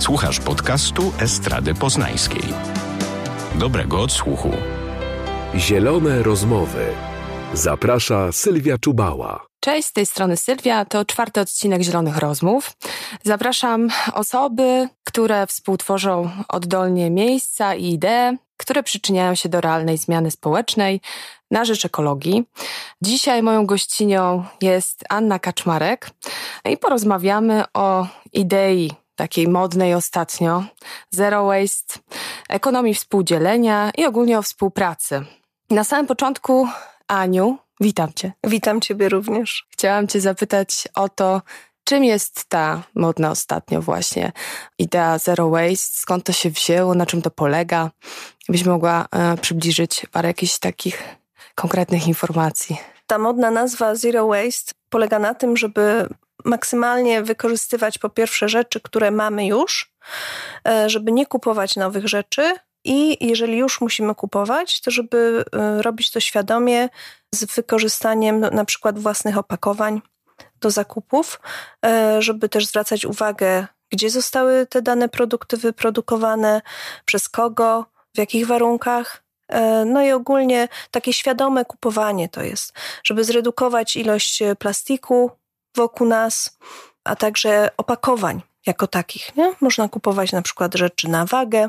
Słuchasz podcastu Estrady Poznańskiej. Dobrego odsłuchu. Zielone rozmowy. Zaprasza Sylwia Czubała. Cześć, z tej strony Sylwia. To czwarty odcinek Zielonych Rozmów. Zapraszam osoby, które współtworzą oddolnie miejsca i idee, które przyczyniają się do realnej zmiany społecznej na rzecz ekologii. Dzisiaj moją gościnią jest Anna Kaczmarek i porozmawiamy o idei takiej modnej ostatnio, zero waste, ekonomii współdzielenia i ogólnie o współpracy. Na samym początku, Aniu, witam Cię. Witam Ciebie również. Chciałam Cię zapytać o to, czym jest ta modna ostatnio właśnie idea zero waste, skąd to się wzięło, na czym to polega? Byś mogła e, przybliżyć parę jakichś takich konkretnych informacji. Ta modna nazwa zero waste polega na tym, żeby maksymalnie wykorzystywać po pierwsze rzeczy, które mamy już, e, żeby nie kupować nowych rzeczy. I jeżeli już musimy kupować, to żeby e, robić to świadomie z wykorzystaniem na przykład własnych opakowań do zakupów, e, żeby też zwracać uwagę, gdzie zostały te dane produkty wyprodukowane, przez kogo, w jakich warunkach. No i ogólnie takie świadome kupowanie to jest, żeby zredukować ilość plastiku, wokół nas, a także opakowań jako takich. Nie? Można kupować na przykład rzeczy na wagę,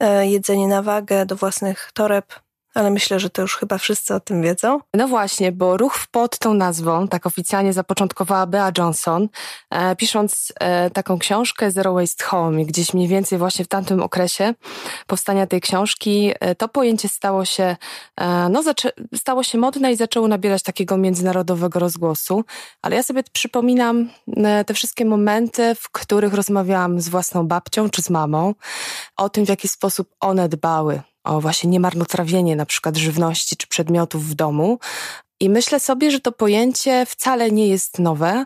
e, jedzenie na wagę do własnych toreb, ale myślę, że to już chyba wszyscy o tym wiedzą. No właśnie, bo ruch pod tą nazwą, tak oficjalnie zapoczątkowała Bea Johnson, e, pisząc e, taką książkę Zero Waste Home. Gdzieś mniej więcej właśnie w tamtym okresie powstania tej książki e, to pojęcie stało się, e, no, stało się modne i zaczęło nabierać takiego międzynarodowego rozgłosu. Ale ja sobie przypominam e, te wszystkie momenty, w których rozmawiałam z własną babcią czy z mamą o tym, w jaki sposób one dbały o właśnie niemarnotrawienie na przykład żywności czy przedmiotów w domu. I myślę sobie, że to pojęcie wcale nie jest nowe,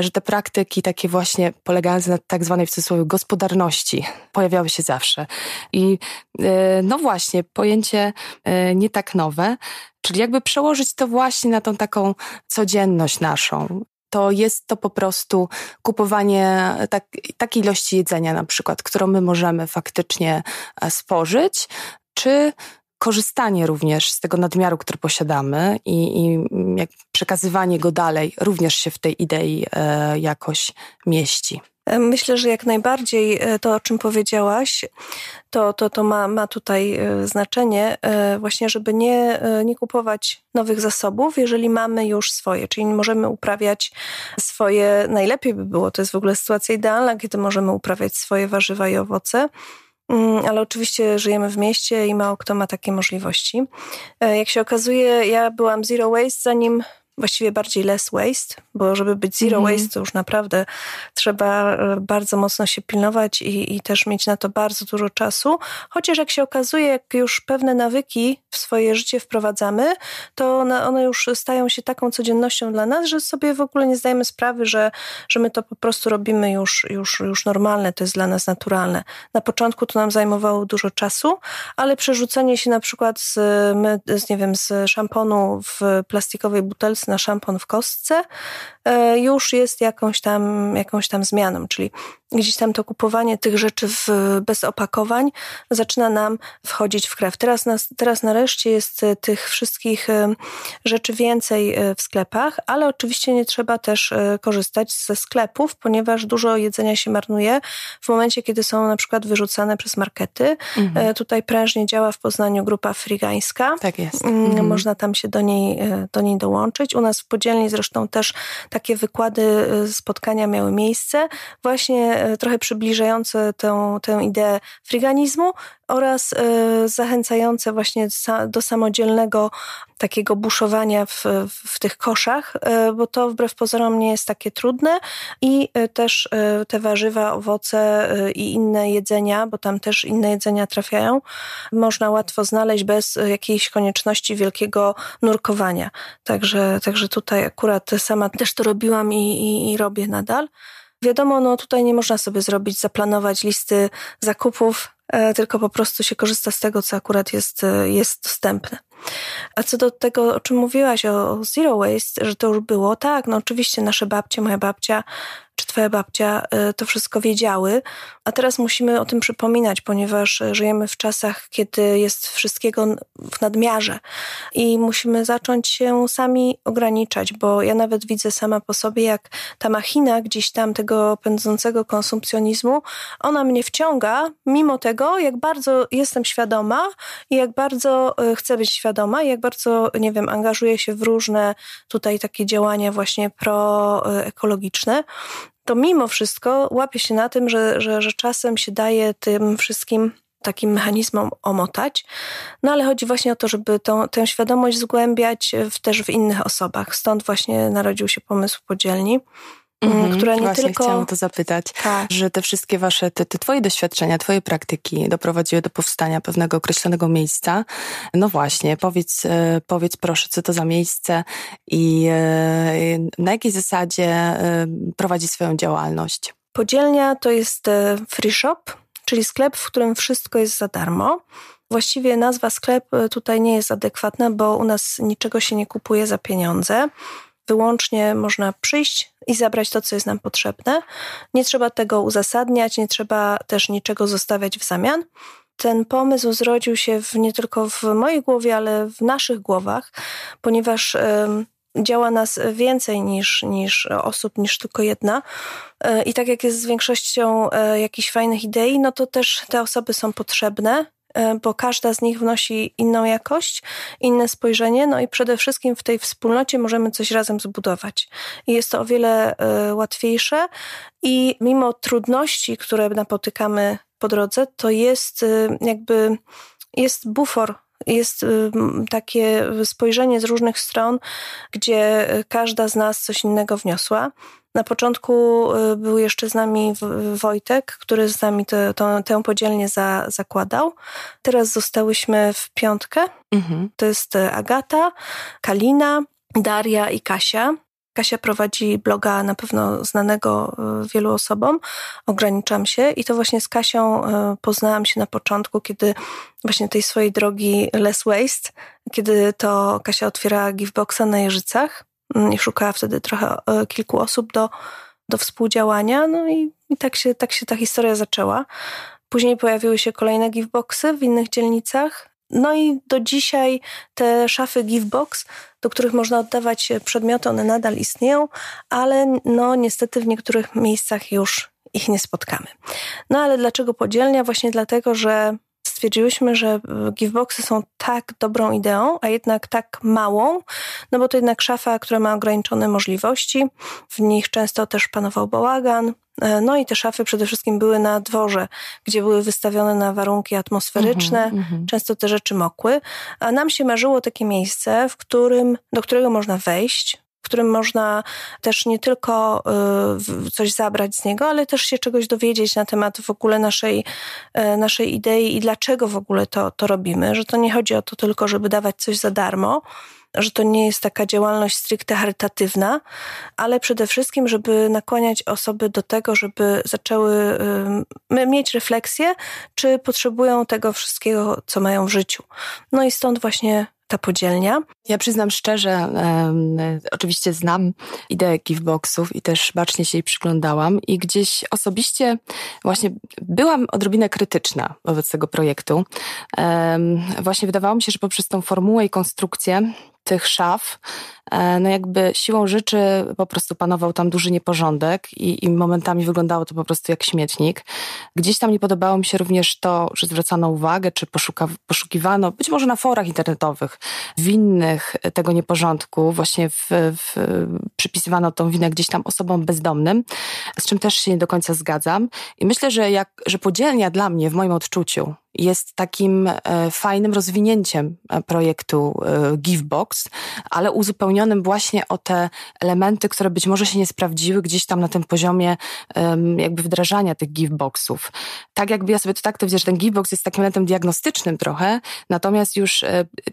że te praktyki takie właśnie polegające na tak zwanej w cudzysłowie gospodarności pojawiały się zawsze. I e, no właśnie, pojęcie e, nie tak nowe, czyli jakby przełożyć to właśnie na tą taką codzienność naszą to jest to po prostu kupowanie tak, takiej ilości jedzenia na przykład, którą my możemy faktycznie e, spożyć, czy korzystanie również z tego nadmiaru, który posiadamy i, i przekazywanie go dalej również się w tej idei e, jakoś mieści. Myślę, że jak najbardziej e, to, o czym powiedziałaś, to, to, to ma, ma tutaj e, znaczenie, właśnie, żeby nie, nie kupować nowych zasobów, jeżeli mamy już swoje, czyli możemy uprawiać swoje, najlepiej by było, to jest w ogóle sytuacja idealna, kiedy możemy uprawiać swoje warzywa i owoce. Mm, ale oczywiście żyjemy w mieście i mało kto ma takie możliwości. Jak się okazuje, ja byłam zero waste, zanim właściwie bardziej less waste, bo żeby być zero mm. waste, to już naprawdę trzeba e, bardzo mocno się pilnować i, i też mieć na to bardzo dużo czasu. Chociaż jak się okazuje, jak już pewne nawyki w swoje życie wprowadzamy, to one, one już stają się taką codziennością dla nas, że sobie w ogóle nie zdajemy sprawy, że, że my to po prostu robimy już, już, już normalne, to jest dla nas naturalne. Na początku to nam zajmowało dużo czasu, ale przerzucenie się na przykład z, z nie wiem, z szamponu w plastikowej butelce na szampon w kostce e, już jest jakąś tam, jakąś tam zmianą, czyli gdzieś tam to kupowanie tych rzeczy w, bez opakowań zaczyna nam wchodzić w krew. Teraz, nas, teraz nareszcie jest e, tych wszystkich e, rzeczy więcej w sklepach, ale oczywiście nie trzeba też korzystać ze sklepów, ponieważ dużo jedzenia się marnuje w momencie, kiedy są na przykład wyrzucane przez markety. Mhm. Tutaj prężnie działa w Poznaniu grupa frygańska. Tak jest. Mm, mhm. Można tam się do niej, do niej dołączyć. U nas w podzielni. Zresztą też takie wykłady, y, spotkania miały miejsce, właśnie y, trochę przybliżające tę, tę ideę friganizmu oraz y, zachęcające właśnie do samodzielnego takiego buszowania w, w tych koszach, bo to wbrew pozorom nie jest takie trudne i też te warzywa, owoce i inne jedzenia, bo tam też inne jedzenia trafiają, można łatwo znaleźć bez jakiejś konieczności wielkiego nurkowania. Także, także tutaj akurat sama też to robiłam i, i, i robię nadal. Wiadomo, no tutaj nie można sobie zrobić, zaplanować listy zakupów, e, tylko po prostu się korzysta z tego, co akurat jest, e, jest dostępne. A co do tego, o czym mówiłaś, o zero waste, że to już było, tak, no oczywiście nasze babcie, moja babcia czy twoja babcia to wszystko wiedziały, a teraz musimy o tym przypominać, ponieważ żyjemy w czasach, kiedy jest wszystkiego w nadmiarze. I musimy zacząć się sami ograniczać, bo ja nawet widzę sama po sobie, jak ta machina gdzieś tam tego pędzącego konsumpcjonizmu, ona mnie wciąga, mimo tego, jak bardzo jestem świadoma i jak bardzo e, chcę być świadoma i jak bardzo, nie wiem, angażuję się w różne tutaj takie działania właśnie proekologiczne, to mimo wszystko łapię się na tym, że, że, że czasem się daje tym wszystkim takim mechanizmom omotać. No ale chodzi właśnie o to, żeby tą, tę świadomość zgłębiać w, też w innych osobach. Stąd właśnie narodził się pomysł podzielni. Mm -hmm, która nie właśnie tylko... chciałam to zapytać, tak. że te wszystkie wasze, te, te twoje doświadczenia, twoje praktyki doprowadziły do powstania pewnego określonego miejsca. No właśnie, powiedz, e, powiedz proszę, co to za miejsce i e, na jakiej zasadzie e, prowadzi swoją działalność? Podzielnia to jest free shop, czyli sklep, w którym wszystko jest za darmo. Właściwie nazwa sklep tutaj nie jest adekwatna, bo u nas niczego się nie kupuje za pieniądze. Wyłącznie można przyjść i zabrać to, co jest nam potrzebne. Nie trzeba tego uzasadniać, nie trzeba też niczego zostawiać w zamian. Ten pomysł zrodził się w, nie tylko w mojej głowie, ale w naszych głowach, ponieważ działa nas więcej niż, niż osób, niż tylko jedna. E, I tak jak jest z większością e, jakichś fajnych idei, no to też te osoby są potrzebne, bo każda z nich wnosi inną jakość, inne spojrzenie, no i przede wszystkim w tej wspólnocie możemy coś razem zbudować. I jest to o wiele łatwiejsze i mimo trudności, które napotykamy po drodze, to jest jakby jest bufor jest y, takie spojrzenie z różnych stron, gdzie każda z nas coś innego wniosła. Na początku y, był jeszcze z nami Wojtek, który z nami te, to, tę podzielnię za, zakładał. Teraz zostałyśmy w piątkę. Mhm. To jest Agata, Kalina, Daria i Kasia. Kasia prowadzi bloga na pewno znanego e, wielu osobom. Ograniczam się i to właśnie z Kasią e, poznałam się na początku, kiedy właśnie tej swojej drogi Less Waste, kiedy to Kasia otwierała Giveboxa na Jeżycach mm, i szukała wtedy trochę e, kilku osób do, do współdziałania. No i, i tak, się, tak się ta historia zaczęła. Później pojawiły się kolejne Giveboxy w innych dzielnicach. No i do dzisiaj te szafy Givebox do których można oddawać przedmioty, one nadal istnieją, ale no niestety w niektórych miejscach już ich nie spotkamy. No ale dlaczego podzielnia? Właśnie dlatego, że stwierdziłyśmy, że giveboxy są tak dobrą ideą, a jednak tak małą, no bo to jednak szafa, która ma ograniczone możliwości, w nich często też panował bałagan, E, no i te szafy przede wszystkim były na dworze, gdzie były wystawione na warunki atmosferyczne, mm -hmm. często te rzeczy mokły, a nam się marzyło takie miejsce, w którym, do którego można wejść, w którym można też nie tylko y, coś zabrać z niego, ale też się czegoś dowiedzieć na temat w ogóle naszej, y, naszej idei i dlaczego w ogóle to, to robimy, że to nie chodzi o to tylko, żeby dawać coś za darmo, że to nie jest taka działalność stricte charytatywna, ale przede wszystkim, żeby nakłaniać osoby do tego, żeby zaczęły mieć refleksję, czy potrzebują tego wszystkiego, co mają w życiu. No i stąd właśnie ta podzielnia. Ja przyznam szczerze, um, oczywiście znam ideę giftboxów i też bacznie się jej przyglądałam i gdzieś osobiście właśnie byłam odrobinę krytyczna wobec tego projektu. Um, właśnie wydawało mi się, że poprzez tą formułę i konstrukcję tych szaf, e, no jakby siłą rzeczy po prostu panował tam duży nieporządek i, i, momentami wyglądało to po prostu jak śmietnik. Gdzieś tam nie podobało mi się również to, że zwracano uwagę, czy poszuka, poszukiwano, być może na forach internetowych, winnych tego nieporządku, właśnie w, w, przypisywano tą winę gdzieś tam osobom bezdomnym, z czym też się nie do końca zgadzam. I myślę, że, jak, że podzielnia dla mnie, w moim odczuciu, jest takim e, fajnym rozwinięciem e, projektu e, Givebox, ale uzupełnionym właśnie o te elementy, które być może się nie sprawdziły gdzieś tam na tym poziomie jakby wdrażania tych Giveboxów. Tak jakby ja sobie to tak to widzę, że ten Givebox jest takim elementem diagnostycznym trochę, natomiast już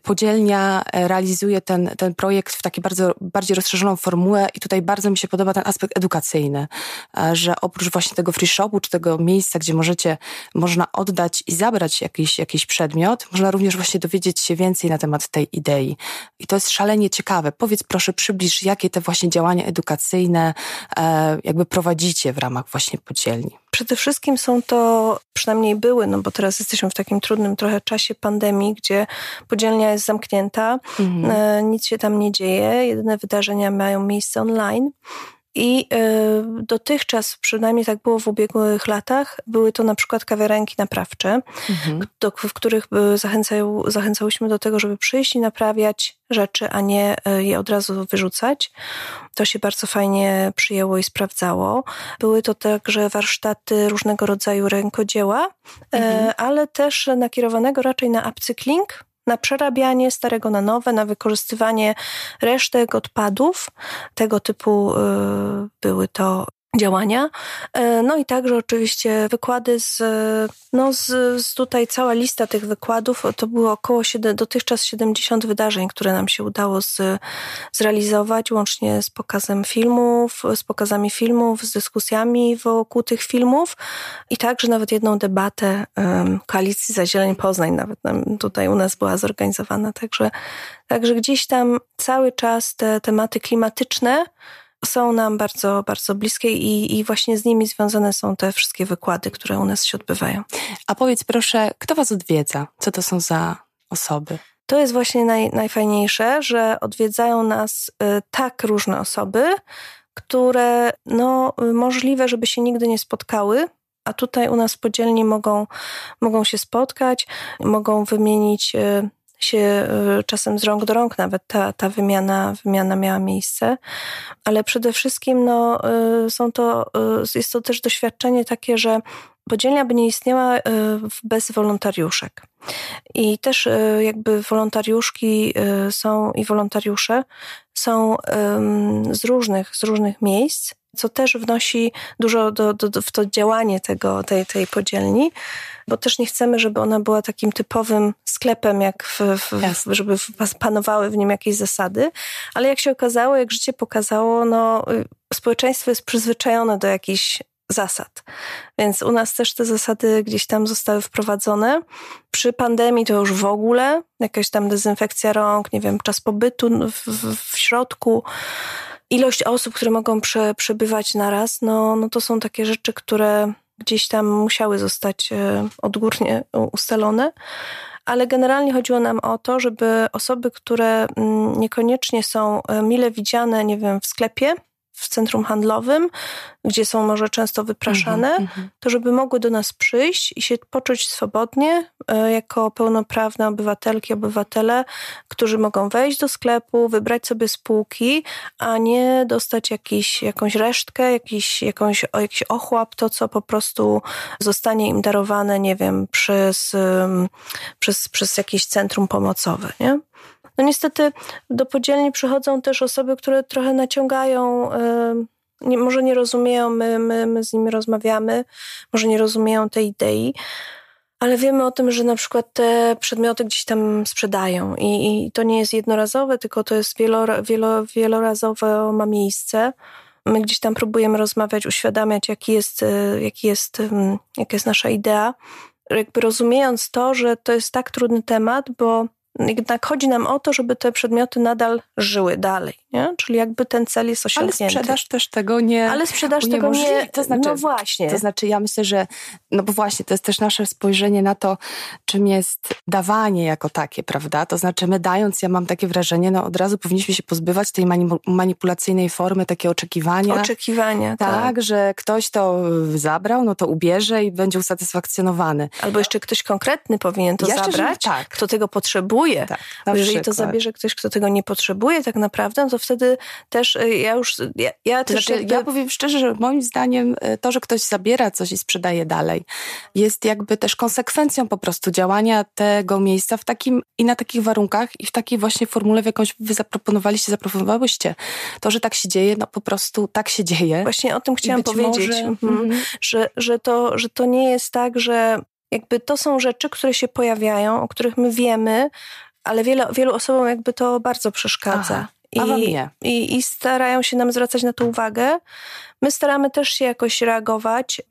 podzielnia realizuje ten, ten projekt w takiej bardzo, bardziej rozszerzoną formułę i tutaj bardzo mi się podoba ten aspekt edukacyjny, że oprócz właśnie tego free shopu, czy tego miejsca, gdzie możecie, można oddać i zabrać poznać jakiś, jakiś przedmiot, można również właśnie dowiedzieć się więcej na temat tej idei. I to jest szalenie ciekawe. Powiedz proszę, przybliż, jakie te właśnie działania edukacyjne e, jakby prowadzicie w ramach właśnie podzielni. Przede wszystkim są to, przynajmniej były, no bo teraz jesteśmy w takim trudnym trochę czasie pandemii, gdzie podzielnia jest zamknięta, mhm. E, nic się tam nie dzieje, jedyne wydarzenia mają miejsce online. I y, dotychczas, przynajmniej tak było w ubiegłych latach, były to na przykład kawiarenki naprawcze, mhm. do, w których zachęcają, zachęcałyśmy do tego, żeby przyjść i naprawiać rzeczy, a nie y, je od razu wyrzucać. To się bardzo fajnie przyjęło i sprawdzało. Były to także warsztaty różnego rodzaju rękodzieła, y, mhm. ale też nakierowanego raczej na upcykling, na przerabianie starego na nowe, na wykorzystywanie resztek odpadów. Tego typu y, były to działania. E, no i także oczywiście wykłady z, no z, z tutaj cała lista tych wykładów, to było około 7, dotychczas 70 wydarzeń, które nam się udało z, zrealizować, łącznie z pokazem filmów, z pokazami filmów, z dyskusjami wokół tych filmów i także nawet jedną debatę um, Koalicji za Zieleń Poznań nawet nam tutaj u nas była zorganizowana, także, także gdzieś tam cały czas te tematy klimatyczne są nam bardzo, bardzo bliskie i, i właśnie z nimi związane są te wszystkie wykłady, które u nas się odbywają. A powiedz proszę, kto Was odwiedza? Co to są za osoby? To jest właśnie naj, najfajniejsze, że odwiedzają nas y, tak różne osoby, które no, możliwe, żeby się nigdy nie spotkały, a tutaj u nas podzielni mogą, mogą się spotkać, mogą wymienić y, się y, czasem z rąk do rąk nawet ta, ta wymiana, wymiana miała miejsce, ale przede wszystkim no, y, są to, y, jest to też doświadczenie takie, że podzielnia by nie istniała bez wolontariuszek. I też jakby wolontariuszki są i wolontariusze są z różnych, z różnych miejsc co też wnosi dużo do, do, w to działanie tego, tej, tej podzielni, bo też nie chcemy, żeby ona była takim typowym sklepem, jak w, w, żeby panowały w nim jakieś zasady, ale jak się okazało, jak życie pokazało, no, y, społeczeństwo jest przyzwyczajone do jakichś zasad. Więc u nas też te zasady gdzieś tam zostały wprowadzone. Przy pandemii to już w ogóle, jakaś tam dezynfekcja rąk, nie wiem, czas pobytu w, w, w środku ilość osób, które mogą prze, przebywać naraz, no, no to są takie rzeczy, które gdzieś tam musiały zostać e, odgórnie ustalone. Ale generalnie chodziło nam o to, żeby osoby, które mm, niekoniecznie są e, mile widziane, nie wiem, w sklepie, w centrum handlowym, gdzie są może często wypraszane, mm -hmm. to żeby mogły do nas przyjść i się poczuć swobodnie e, jako pełnoprawne obywatelki, obywatele, którzy mogą wejść do sklepu, wybrać sobie spółki, a nie dostać jakiś, jakąś resztkę, jakiś, jakąś, jakiś ochłap, to co po prostu zostanie im darowane, nie wiem, przez, przez, przez jakieś centrum pomocowe, nie? No niestety do podzielni przychodzą też osoby, które trochę naciągają, nie, może nie rozumieją, my, my, my z nimi rozmawiamy, może nie rozumieją tej idei, ale wiemy o tym, że na przykład te przedmioty gdzieś tam sprzedają i, i to nie jest jednorazowe, tylko to jest wielo, wielo, wielorazowe, ma miejsce. My gdzieś tam próbujemy rozmawiać, uświadamiać, jaki jest, e, jaki jest, jaka jest nasza idea, jakby rozumiejąc to, że to jest tak trudny temat, bo jednak chodzi nam o to, żeby te przedmioty nadal żyły dalej, nie? Czyli jakby ten cel jest osiągnięty. Ale sprzedaż też tego nie Ale sprzedaż tego nie... To znaczy, no właśnie. To znaczy ja myślę, że no bo właśnie, to jest też nasze spojrzenie na to, czym jest dawanie jako takie, prawda? To znaczy my dając, ja mam takie wrażenie, no od razu powinniśmy się pozbywać tej manipulacyjnej formy, takie oczekiwania. Oczekiwania, tak. Tak, że ktoś to zabrał, no to ubierze i będzie usatysfakcjonowany. Albo jeszcze ktoś konkretny powinien to ja zabrać, tak. kto tego potrzebuje potrzebuje. Tak, Bo jeżeli przykład. to zabierze ktoś, kto tego nie potrzebuje tak naprawdę, to wtedy też y, ja już... Ja, ja, też znaczy, jakby... ja powiem szczerze, że moim zdaniem y, to, że ktoś zabiera coś i sprzedaje dalej, jest jakby też konsekwencją po prostu działania tego miejsca w takim i na takich warunkach i w takiej właśnie formule, w jakąś wy zaproponowaliście, zaproponowałyście. To, że tak się dzieje, no po prostu tak się dzieje. Właśnie o tym chciałam powiedzieć, może... mm -hmm. że, że, to, że to nie jest tak, że jakby to są rzeczy, które się pojawiają, o których my wiemy, ale wiele, wielu osobom jakby to bardzo przeszkadza. Aha, I, i, I starają się nam zwracać na to uwagę. My staramy też się jakoś reagować.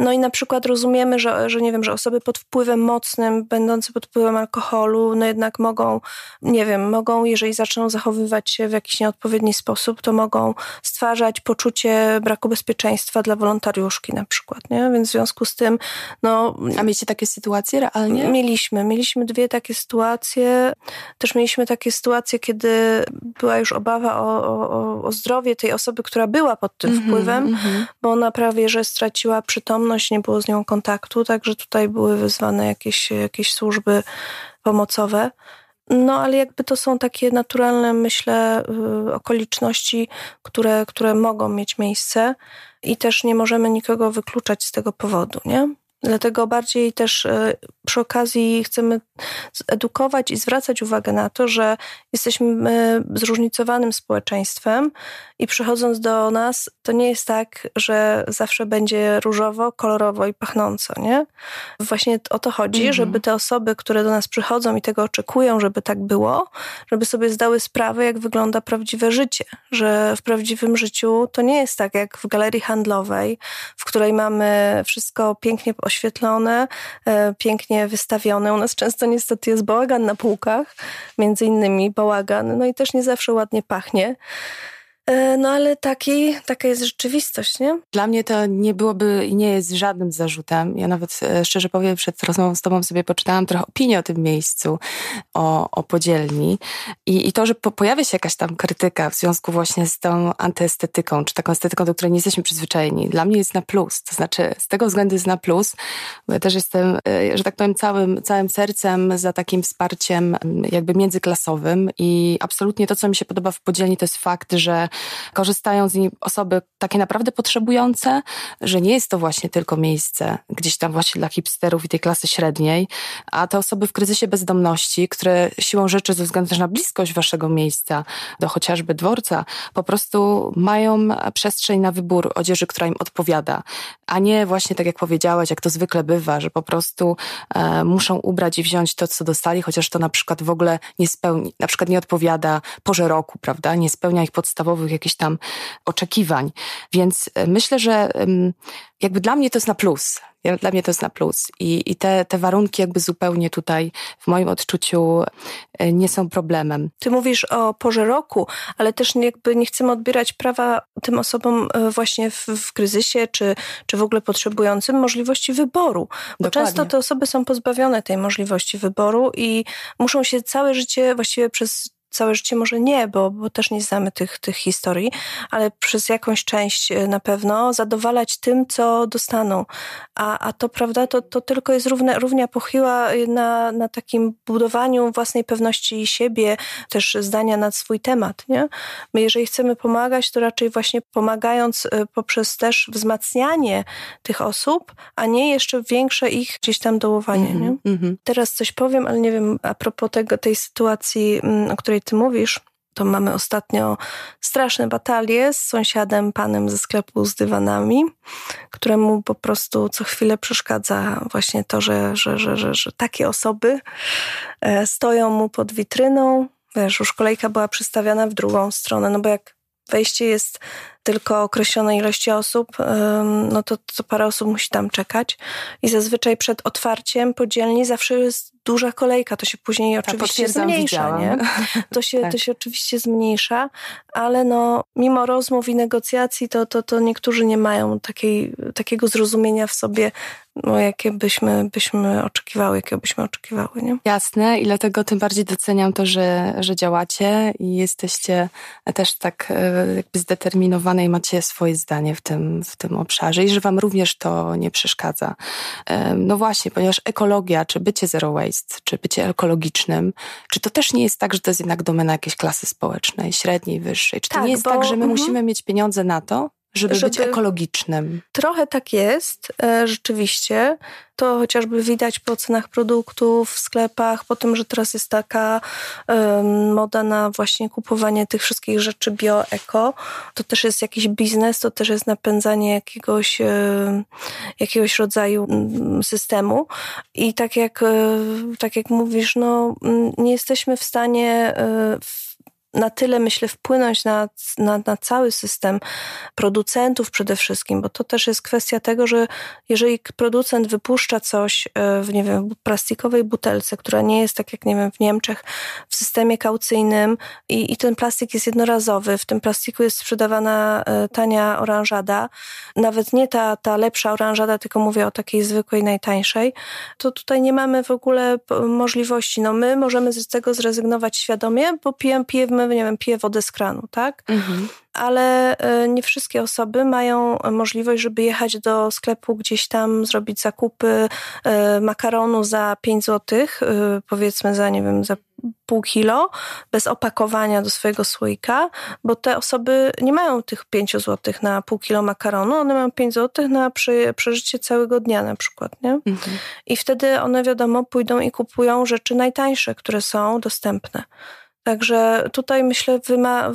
No i na przykład rozumiemy, że, że nie wiem, że osoby pod wpływem mocnym, będące pod wpływem alkoholu, no jednak mogą, nie wiem, mogą, jeżeli zaczną zachowywać się w jakiś nieodpowiedni sposób, to mogą stwarzać poczucie braku bezpieczeństwa dla wolontariuszki na przykład, nie? Więc w związku z tym, no... A mieliście takie sytuacje realnie? Mieliśmy. Mieliśmy dwie takie sytuacje. Też mieliśmy takie sytuacje, kiedy była już obawa o, o, o zdrowie tej osoby, która była pod tym mm -hmm, wpływem, mm -hmm. bo ona prawie, że straciła przytomność, nie było z nią kontaktu, także tutaj były wyzwane jakieś, jakieś służby pomocowe. No, ale jakby to są takie naturalne, myślę, y, okoliczności, które, które mogą mieć miejsce i też nie możemy nikogo wykluczać z tego powodu, nie? Dlatego bardziej też y, przy okazji chcemy edukować i zwracać uwagę na to, że jesteśmy zróżnicowanym społeczeństwem i przychodząc do nas, to nie jest tak, że zawsze będzie różowo, kolorowo i pachnąco, nie? Właśnie o to chodzi, mhm. żeby te osoby, które do nas przychodzą i tego oczekują, żeby tak było, żeby sobie zdały sprawę, jak wygląda prawdziwe życie. Że w prawdziwym życiu to nie jest tak jak w galerii handlowej, w której mamy wszystko pięknie oświetlone, e, pięknie wystawione. U nas często niestety jest bałagan na półkach, między innymi bałagan, no i też nie zawsze ładnie pachnie. E, no ale taki, taka jest rzeczywistość, nie? Dla mnie to nie byłoby i nie jest żadnym zarzutem. Ja nawet e, szczerze powiem, przed rozmową z tobą sobie poczytałam trochę opinię o tym miejscu, o, o podzielni I, i to, że po, pojawia się jakaś tam krytyka w związku właśnie z tą antyestetyką, czy taką estetyką, do której nie jesteśmy przyzwyczajeni, dla mnie jest na plus. To znaczy z tego względu jest na plus, bo ja też jestem, e, że tak powiem, całym, całym sercem za takim wsparciem jakby międzyklasowym i absolutnie to, co mi się podoba w podzielni, to jest fakt, że korzystają z niej osoby takie naprawdę potrzebujące, że nie jest to właśnie tylko miejsce gdzieś tam właśnie dla hipsterów i tej klasy średniej, a te osoby w kryzysie bezdomności, które siłą rzeczy ze względu na bliskość waszego miejsca do chociażby dworca, po prostu mają przestrzeń na wybór odzieży, która im odpowiada, a nie właśnie tak jak powiedziałaś, jak to zwykle bywa, że po prostu e, muszą ubrać i wziąć to, co dostali, chociaż to na przykład w ogóle nie spełni, na przykład nie odpowiada porze roku, prawda, nie spełnia ich podstawowych jakichś tam oczekiwań. Więc e, myślę, że jakby dla mnie to jest na plus. Dla mnie to jest na plus. I, i te, te warunki jakby zupełnie tutaj w moim odczuciu e, nie są problemem. Ty mówisz o porze roku, ale też jakby nie chcemy odbierać prawa tym osobom e, właśnie w, w kryzysie, czy, czy w ogóle potrzebującym możliwości wyboru. Bo Dokładnie. często te osoby są pozbawione tej możliwości wyboru i muszą się całe życie właściwie przez całe życie może nie, bo, bo też nie znamy tych, tych historii, ale przez jakąś część e, na pewno zadowalać tym, co dostaną. A, a to, prawda, to, to tylko jest równe, równia pochyła na, na takim budowaniu własnej pewności siebie, też zdania nad swój temat, nie? My jeżeli chcemy pomagać, to raczej właśnie pomagając e, poprzez też wzmacnianie tych osób, a nie jeszcze większe ich gdzieś tam dołowanie, mm -hmm, nie? Mm -hmm. Teraz coś powiem, ale nie wiem, a propos tego, tej sytuacji, mm, o której której ty mówisz, to mamy ostatnio straszne batalie z sąsiadem, panem ze sklepu z dywanami, któremu po prostu co chwilę przeszkadza właśnie to, że, że, że, że, że takie osoby e, stoją mu pod witryną. Wiesz, już kolejka była przystawiana w drugą stronę, no bo jak wejście jest tylko określonej ilości osób, no to, to parę osób musi tam czekać. I zazwyczaj przed otwarciem podzielni zawsze jest duża kolejka. To się później tak, oczywiście zmniejsza, nie? To się, tak. to się oczywiście zmniejsza, ale no, mimo rozmów i negocjacji, to, to, to niektórzy nie mają takiej, takiego zrozumienia w sobie, no, jakie byśmy, byśmy oczekiwały, jakiego byśmy oczekiwały, nie? Jasne i dlatego tym bardziej doceniam to, że, że działacie i jesteście też tak e, jakby zdeterminowane i macie swoje zdanie w tym, w tym obszarze i że wam również to nie przeszkadza. No właśnie, ponieważ ekologia, czy bycie zero waste, czy bycie ekologicznym, czy to też nie jest tak, że to jest jednak domena jakiejś klasy społecznej, średniej, wyższej? Czy to tak, nie jest bo, tak, że my -hmm. musimy mieć pieniądze na to, żeby, żeby, być ekologicznym. Trochę tak jest, e, rzeczywiście. To chociażby widać po cenach produktów w sklepach, po tym, że teraz jest taka um, moda na właśnie kupowanie tych wszystkich rzeczy bio-eko. To też jest jakiś biznes, to też jest napędzanie jakiegoś, um, jakiegoś rodzaju systemu. I tak jak, e, tak jak mówisz, no, nie jesteśmy w stanie w na tyle, myślę, wpłynąć na, na, na, cały system producentów przede wszystkim, bo to też jest kwestia tego, że jeżeli producent wypuszcza coś e, w, nie wiem, plastikowej butelce, która nie jest tak jak, nie wiem, w Niemczech, w systemie kaucyjnym i, i ten plastik jest jednorazowy, w tym plastiku jest sprzedawana e, tania oranżada, nawet nie ta, ta lepsza oranżada, tylko mówię o takiej zwykłej, najtańszej, to tutaj nie mamy w ogóle możliwości. No my możemy z tego zrezygnować świadomie, bo pijemy nie wiem, piję wodę z kranu, tak? Mhm. Ale e, nie wszystkie osoby mają możliwość, żeby jechać do sklepu gdzieś tam, zrobić zakupy e, makaronu za 5 zł, e, powiedzmy za, nie wiem, za pół kilo, bez opakowania do swojego słoika, bo te osoby nie mają tych 5 zł na pół kilo makaronu, one mają 5 zł na przeżycie całego dnia na przykład, nie? Mhm. I wtedy one wiadomo pójdą i kupują rzeczy najtańsze, które są dostępne. Także tutaj myślę, wyma,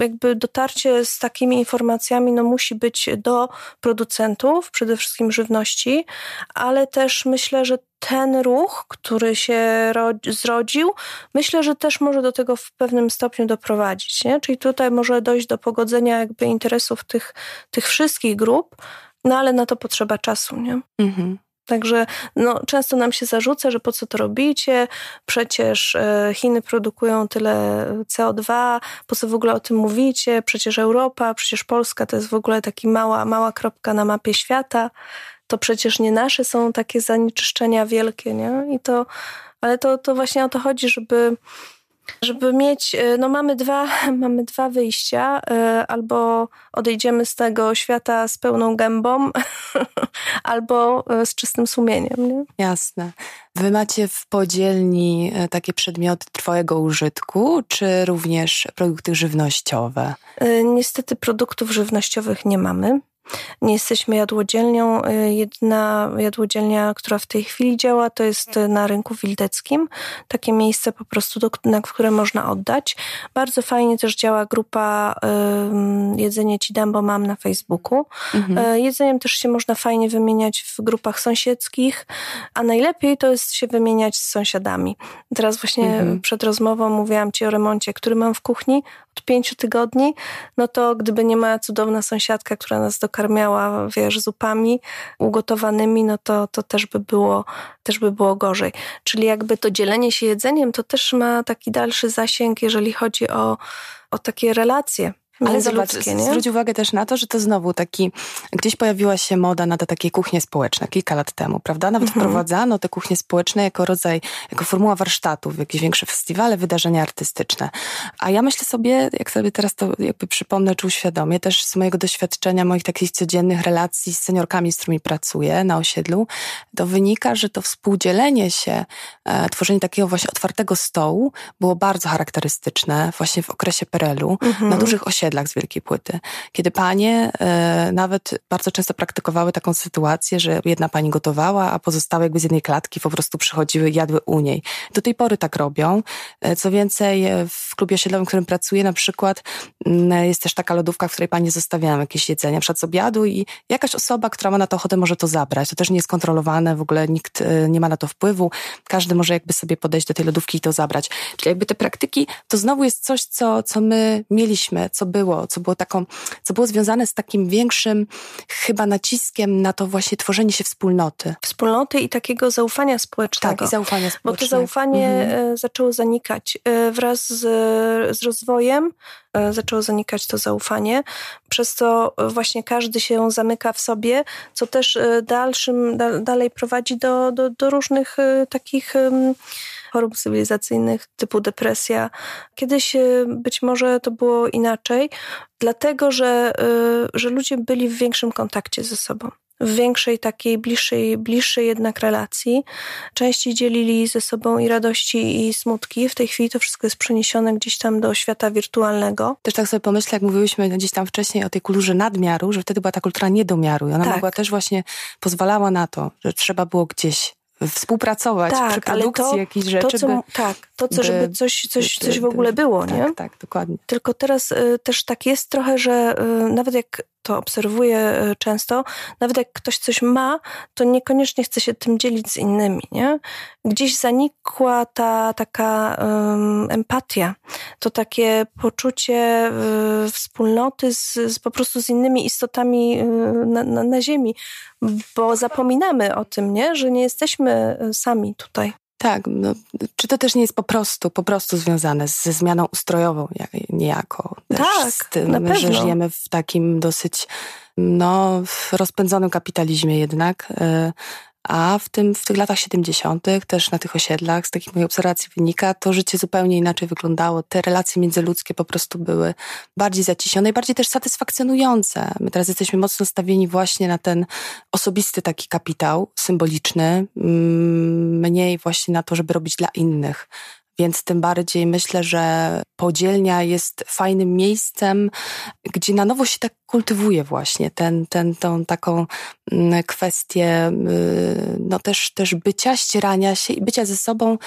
jakby dotarcie z takimi informacjami no, musi być do producentów, przede wszystkim żywności, ale też myślę, że ten ruch, który się zrodził, myślę, że też może do tego w pewnym stopniu doprowadzić. Nie? Czyli tutaj może dojść do pogodzenia jakby interesów tych, tych wszystkich grup, no ale na to potrzeba czasu. Nie? Mhm. Także no, często nam się zarzuca, że po co to robicie, przecież e, Chiny produkują tyle CO2, po co w ogóle o tym mówicie, przecież Europa, przecież Polska to jest w ogóle taka mała, mała kropka na mapie świata, to przecież nie nasze są takie zanieczyszczenia wielkie, nie? I to, ale to, to właśnie o to chodzi, żeby żeby mieć, e, no mamy dwa, mamy dwa wyjścia, e, albo odejdziemy z tego świata z pełną gębą, albo e, z czystym sumieniem. Nie? Jasne. Wy macie w podzielni takie przedmioty trwałego użytku, czy również produkty żywnościowe? Niestety produktów żywnościowych nie mamy. Nie jesteśmy jadłodzielnią. Y, jedna jadłodzielnia, która w tej chwili działa, to jest na rynku wildeckim. Takie miejsce po prostu, do, na które można oddać. Bardzo fajnie też działa grupa y, Jedzenie Ci dam, bo mam na Facebooku. Mhm. Y, jedzeniem też się można fajnie wymieniać w grupach sąsiedzkich, a najlepiej to jest się wymieniać z sąsiadami. Teraz właśnie mhm. przed rozmową mówiłam Ci o remoncie, który mam w kuchni od pięciu tygodni, no to gdyby nie moja cudowna sąsiadka, która nas dokarmiała, wiesz, zupami ugotowanymi, no to, to też by było, też by było gorzej. Czyli jakby to dzielenie się jedzeniem, to też ma taki dalszy zasięg, jeżeli chodzi o, o takie relacje ale zobacz, zwróć uwagę też na to, że to znowu taki, gdzieś pojawiła się moda na te takie kuchnie społeczne kilka lat temu, prawda? Nawet mhm. wprowadzano te kuchnie społeczne jako rodzaj, jako formuła warsztatów, jakieś większe festiwale, wydarzenia artystyczne. A ja myślę sobie, jak sobie teraz to jakby przypomnę czy uświadomię, też z mojego doświadczenia, moich takich codziennych relacji z seniorkami, z którymi pracuję na osiedlu, to wynika, że to współdzielenie się, e, tworzenie takiego właśnie otwartego stołu było bardzo charakterystyczne właśnie w okresie Perelu, mhm. na dużych osiedlach osiedlach z Wielkiej Płyty, kiedy panie e, nawet bardzo często praktykowały taką sytuację, że jedna pani gotowała, a pozostałe jakby z jednej klatki po prostu przychodziły i jadły u niej. Do tej pory tak robią. E, co więcej, e, w klubie osiedlowym, w którym pracuję na przykład, mm, jest też taka lodówka, w której pani zostawiają jakieś jedzenie, przed obiadu i jakaś osoba, która ma na to ochotę, może to zabrać. To też nie jest kontrolowane, w ogóle nikt e, nie ma na to wpływu. Każdy może jakby sobie podejść do tej lodówki i to zabrać. Czyli jakby te praktyki, to znowu jest coś, co, co my mieliśmy, co było, co było taką, co było związane z takim większym chyba naciskiem na to właśnie tworzenie się wspólnoty. Wspólnoty i takiego zaufania społecznego. Tak, i zaufania społecznego. Bo to zaufanie mhm. E, zaczęło zanikać e, wraz z, z rozwojem, e, zaczęło zanikać to zaufanie, przez co właśnie każdy się zamyka w sobie, co też dalszym, dalej prowadzi do, do, do różnych takich chorób cywilizacyjnych typu depresja. Kiedyś e, być może to było inaczej, dlatego że, e, że ludzie byli w większym kontakcie ze sobą w większej takiej bliższej, bliższej jednak relacji. Częściej dzielili ze sobą i radości, i smutki. W tej chwili to wszystko jest przeniesione gdzieś tam do świata wirtualnego. Też tak sobie pomyślę, jak mówiłyśmy gdzieś tam wcześniej o tej kulturze nadmiaru, że wtedy była ta kultura niedomiaru i ona tak. mogła też właśnie pozwalała na to, że trzeba było gdzieś współpracować tak, przy produkcji to, jakichś rzeczy. To, co, by... Tak, to, co, by, żeby coś, coś, coś w ogóle było, tak, nie? Tak, tak, dokładnie. Tylko teraz y, też tak jest trochę, że y, nawet jak to obserwuję y, często, nawet jak ktoś coś ma, to niekoniecznie chce się tym dzielić z innymi, nie? Gdzieś zanikła ta taka empatia, to takie poczucie y, wspólnoty z, z, po prostu z innymi istotami y, na, na, na ziemi, bo zapominamy o tym, nie? Że nie jesteśmy sami tutaj. Tak, no, czy to też nie jest po prostu, po prostu związane ze zmianą ustrojową niejako? Tak, z tym, na pewno. że żyjemy w takim dosyć no, rozpędzonym kapitalizmie jednak, y, a w, tym, w tych latach 70., też na tych osiedlach, z takich moich obserwacji wynika, to życie zupełnie inaczej wyglądało. Te relacje międzyludzkie po prostu były bardziej zaciśnione i bardziej też satysfakcjonujące. My teraz jesteśmy mocno stawieni właśnie na ten osobisty taki kapitał symboliczny, mm, mniej właśnie na to, żeby robić dla innych. Więc tym bardziej myślę, że podzielnia jest fajnym miejscem, gdzie na nowo się tak kultywuje właśnie ten, ten, tą taką mm, kwestię y, no też, też bycia, ścierania się i bycia ze sobą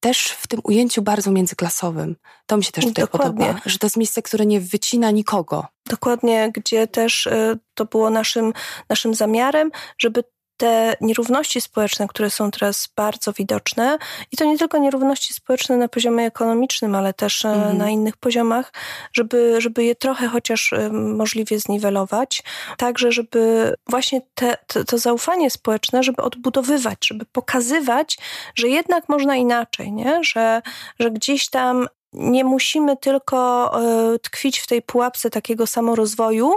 też w tym ujęciu bardzo międzyklasowym. To mi się też tutaj Dokładnie. podoba, że to jest miejsce, które nie wycina nikogo. Dokładnie, gdzie też y, to było naszym, naszym zamiarem, żeby te nierówności społeczne, które są teraz bardzo widoczne, i to nie tylko nierówności społeczne na poziomie ekonomicznym, ale też mm. na innych poziomach, żeby, żeby je trochę chociaż e, możliwie zniwelować, także żeby właśnie te, te, to zaufanie społeczne, żeby odbudowywać, żeby pokazywać, że jednak można inaczej, nie? Że, że gdzieś tam nie musimy tylko e, tkwić w tej pułapce takiego samorozwoju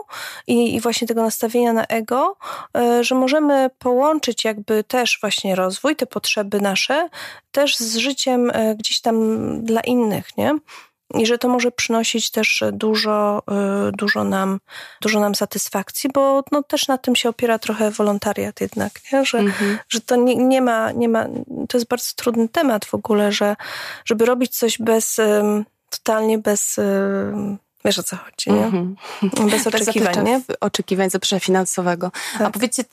i, i właśnie tego nastawienia na ego, e, że możemy połączyć jakby też właśnie rozwój, te potrzeby nasze, też z życiem e, gdzieś tam dla innych, nie? I że to może przynosić też dużo, y, dużo, nam, dużo nam satysfakcji, bo no, też na tym się opiera trochę wolontariat jednak, nie? Że, mhm. że to nie, nie, ma, nie ma, to jest bardzo trudny temat w ogóle, że żeby robić coś bez, totalnie bez Wiesz o co chodzi, nie? Mm -hmm. Bez oczekiwań, Bez nie? oczekiwań zaprzecza finansowego. Tak. A powiedzcie,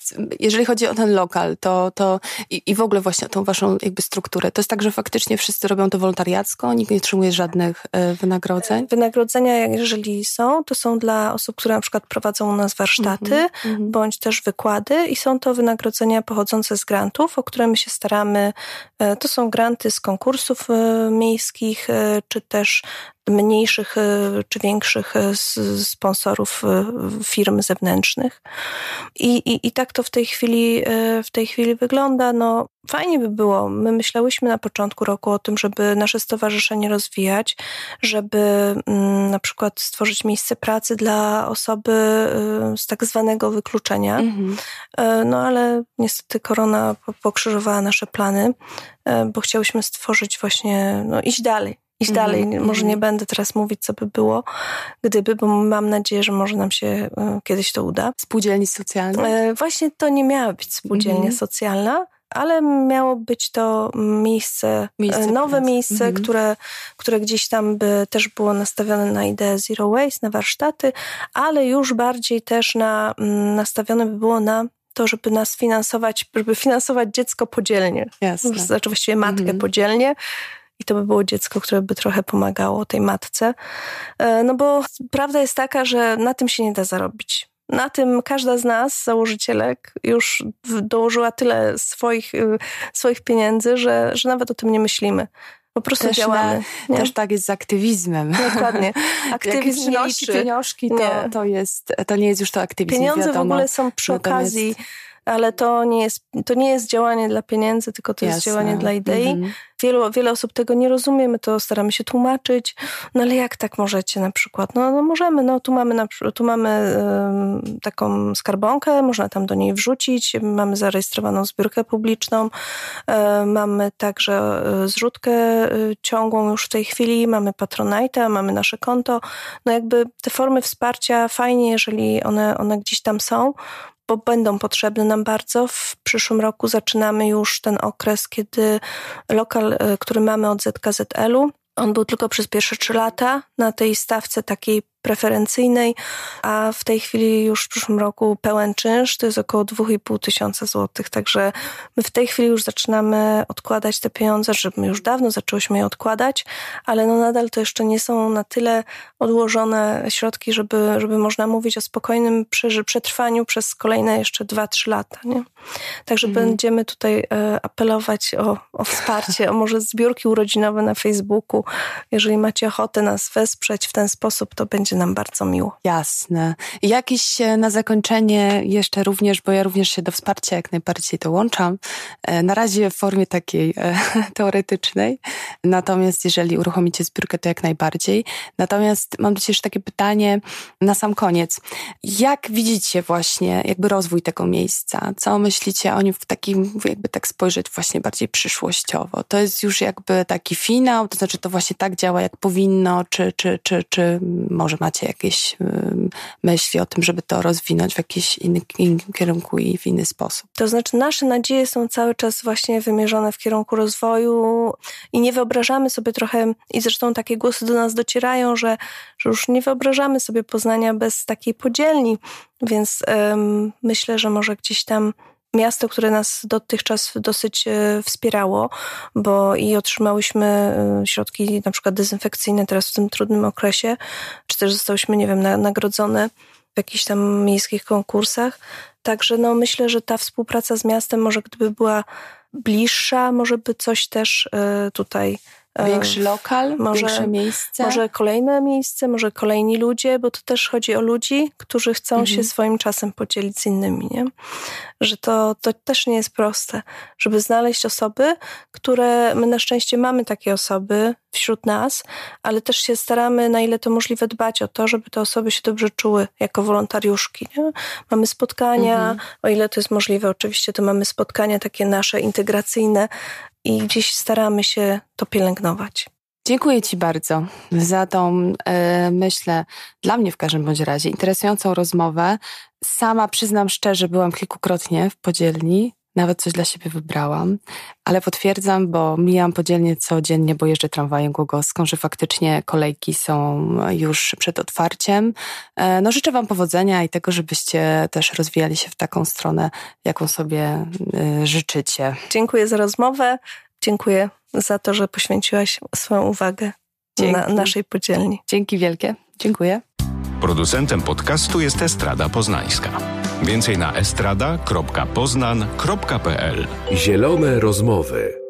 jeżeli chodzi o ten lokal, to, to i, i, w ogóle właśnie o tą waszą jakby strukturę, to jest tak, że faktycznie wszyscy robią to wolontariacko, nikt nie otrzymuje żadnych e, wynagrodzeń? Wynagrodzenia, jeżeli są, to są dla osób, które na przykład prowadzą u nas warsztaty, mm -hmm. bądź też wykłady i są to wynagrodzenia pochodzące z grantów, o które my się staramy. E, to są granty z konkursów e, miejskich, czy też mniejszych e, czy większych e, sponsorów e, firm zewnętrznych. I, i, I tak to w tej chwili w tej chwili wygląda. No, fajnie by było. My myślałyśmy na początku roku o tym, żeby nasze stowarzyszenie rozwijać, żeby mm, na przykład stworzyć miejsce pracy dla osoby z tak zwanego wykluczenia. Mhm. No ale niestety korona pokrzyżowała nasze plany, bo chciałyśmy stworzyć właśnie, no iść dalej iść mm -hmm. dalej. Może nie mhm. będę teraz mówić, co by było, gdyby, bo mam nadzieję, że może nam się e, kiedyś to uda. Spółdzielni socjalne? E, właśnie to nie miała być spółdzielnia mm -hmm. socjalna, ale miało być to miejsce, e, miejsce nowe pracy. miejsce, -hmm. które, które gdzieś tam by też było nastawione na ideę zero waste, na warsztaty, ale już bardziej też na, mm, nastawione by było na to, żeby nas finansować, żeby finansować dziecko podzielnie. Jasne. Znaczy właściwie matkę -hmm. podzielnie i to by było dziecko, które by trochę pomagało tej matce. E, no bo prawda jest taka, że na tym się nie da zarobić. Na tym każda z nas, założycielek, już dołożyła tyle swoich, y, swoich pieniędzy, że, że nawet o tym nie myślimy. Po prostu też działamy. Na, też tak jest z aktywizmem. Dokładnie. Aktywizm Jak pieniążki, to, nie. to, jest, to nie jest już to aktywizm. Pieniądze wiadomo. w ogóle są przy okazji ale to nie jest, to nie jest działanie dla pieniędzy, tylko to Jasne. jest działanie dla idei. Mhm. Wielu, wiele osób tego nie rozumie, my to staramy się tłumaczyć. No ale jak tak możecie na przykład? No, no możemy, no tu mamy, na, tu mamy um, taką skarbonkę, można tam do niej wrzucić, mamy zarejestrowaną zbiórkę publiczną, um, mamy także e, zrzutkę e, ciągłą już w tej chwili, mamy Patronite'a, mamy nasze konto. No jakby te formy wsparcia fajnie, jeżeli one, one gdzieś tam są, bo będą potrzebne nam bardzo. W przyszłym roku zaczynamy już ten okres, kiedy lokal, e, który mamy od ZKZL-u, on był tylko przez pierwsze trzy lata na tej stawce takiej preferencyjnej, a w tej chwili już w przyszłym roku pełen czynsz to jest około 2,5 tysiąca złotych. Także my w tej chwili już zaczynamy odkładać te pieniądze, że my już dawno zaczęłyśmy je odkładać, ale no nadal to jeszcze nie są na tyle odłożone środki, żeby, żeby można mówić o spokojnym przetrwaniu przez kolejne jeszcze 2-3 lata. Nie? Także mhm. będziemy tutaj e, apelować o, o wsparcie, o może zbiórki urodzinowe na Facebooku. Jeżeli macie ochotę nas wesprzeć w ten sposób, to będzie nam bardzo miło. Jasne. Jakiś e, na zakończenie jeszcze również, bo ja również się do wsparcia jak najbardziej dołączam. E, na razie w formie takiej teoretycznej. Natomiast jeżeli uruchomicie zbiórkę, to jak najbardziej. Natomiast mam Ciebie jeszcze takie pytanie na sam koniec. Jak widzicie właśnie jakby rozwój tego miejsca? Co myślicie o nim w takim, jakby tak spojrzeć właśnie bardziej przyszłościowo? To jest już jakby taki finał, to znaczy to właśnie tak działa jak powinno, czy, czy, czy, czy może macie jakieś myśli o tym, żeby to rozwinąć w jakiś inny, kierunku i w inny sposób? To znaczy nasze nadzieje są cały czas właśnie wymierzone w kierunku rozwoju i nie wyobrażamy sobie trochę, i zresztą takie głosy do nas docierają, że, że już nie wyobrażamy sobie Poznania bez takiej podzielni, więc um, myślę, że może gdzieś tam miasto, które nas dotychczas dosyć e, wspierało, bo i otrzymałyśmy e, środki na przykład dezynfekcyjne teraz w tym trudnym okresie, czy też zostałyśmy, nie wiem, nagrodzone w jakichś tam miejskich konkursach. Także no, myślę, że ta współpraca z miastem może gdyby była bliższa, może by coś też e, tutaj Większy lokal, może, większe miejsce? Może kolejne miejsce, może kolejni ludzie, bo to też chodzi o ludzi, którzy chcą mhm. się swoim czasem podzielić z innymi, nie? Że to, to też nie jest proste, żeby znaleźć osoby, które my na szczęście mamy takie osoby wśród nas, ale też się staramy na ile to możliwe dbać o to, żeby te osoby się dobrze czuły jako wolontariuszki. Nie? Mamy spotkania, mhm. o ile to jest możliwe, oczywiście to mamy spotkania takie nasze integracyjne, i gdzieś staramy się to pielęgnować. Dziękuję Ci bardzo za tą, e, myślę, dla mnie w każdym bądź razie, interesującą rozmowę. Sama przyznam szczerze, byłam kilkukrotnie w podzielni, nawet coś dla siebie wybrałam, ale potwierdzam, bo mijam podzielnie codziennie, bo jeżdżę tramwajem głogowską, że faktycznie kolejki są już przed otwarciem. E, no życzę Wam powodzenia i tego, żebyście też rozwijali się w taką stronę, jaką sobie e, życzycie. Dziękuję za rozmowę. Dziękuję za to, że poświęciłaś swoją uwagę Dzięki. na naszej podzielni. Dzięki wielkie. Dziękuję. Producentem podcastu jest Estrada Poznańska. Więcej na estrada.poznan.pl Zielone rozmowy.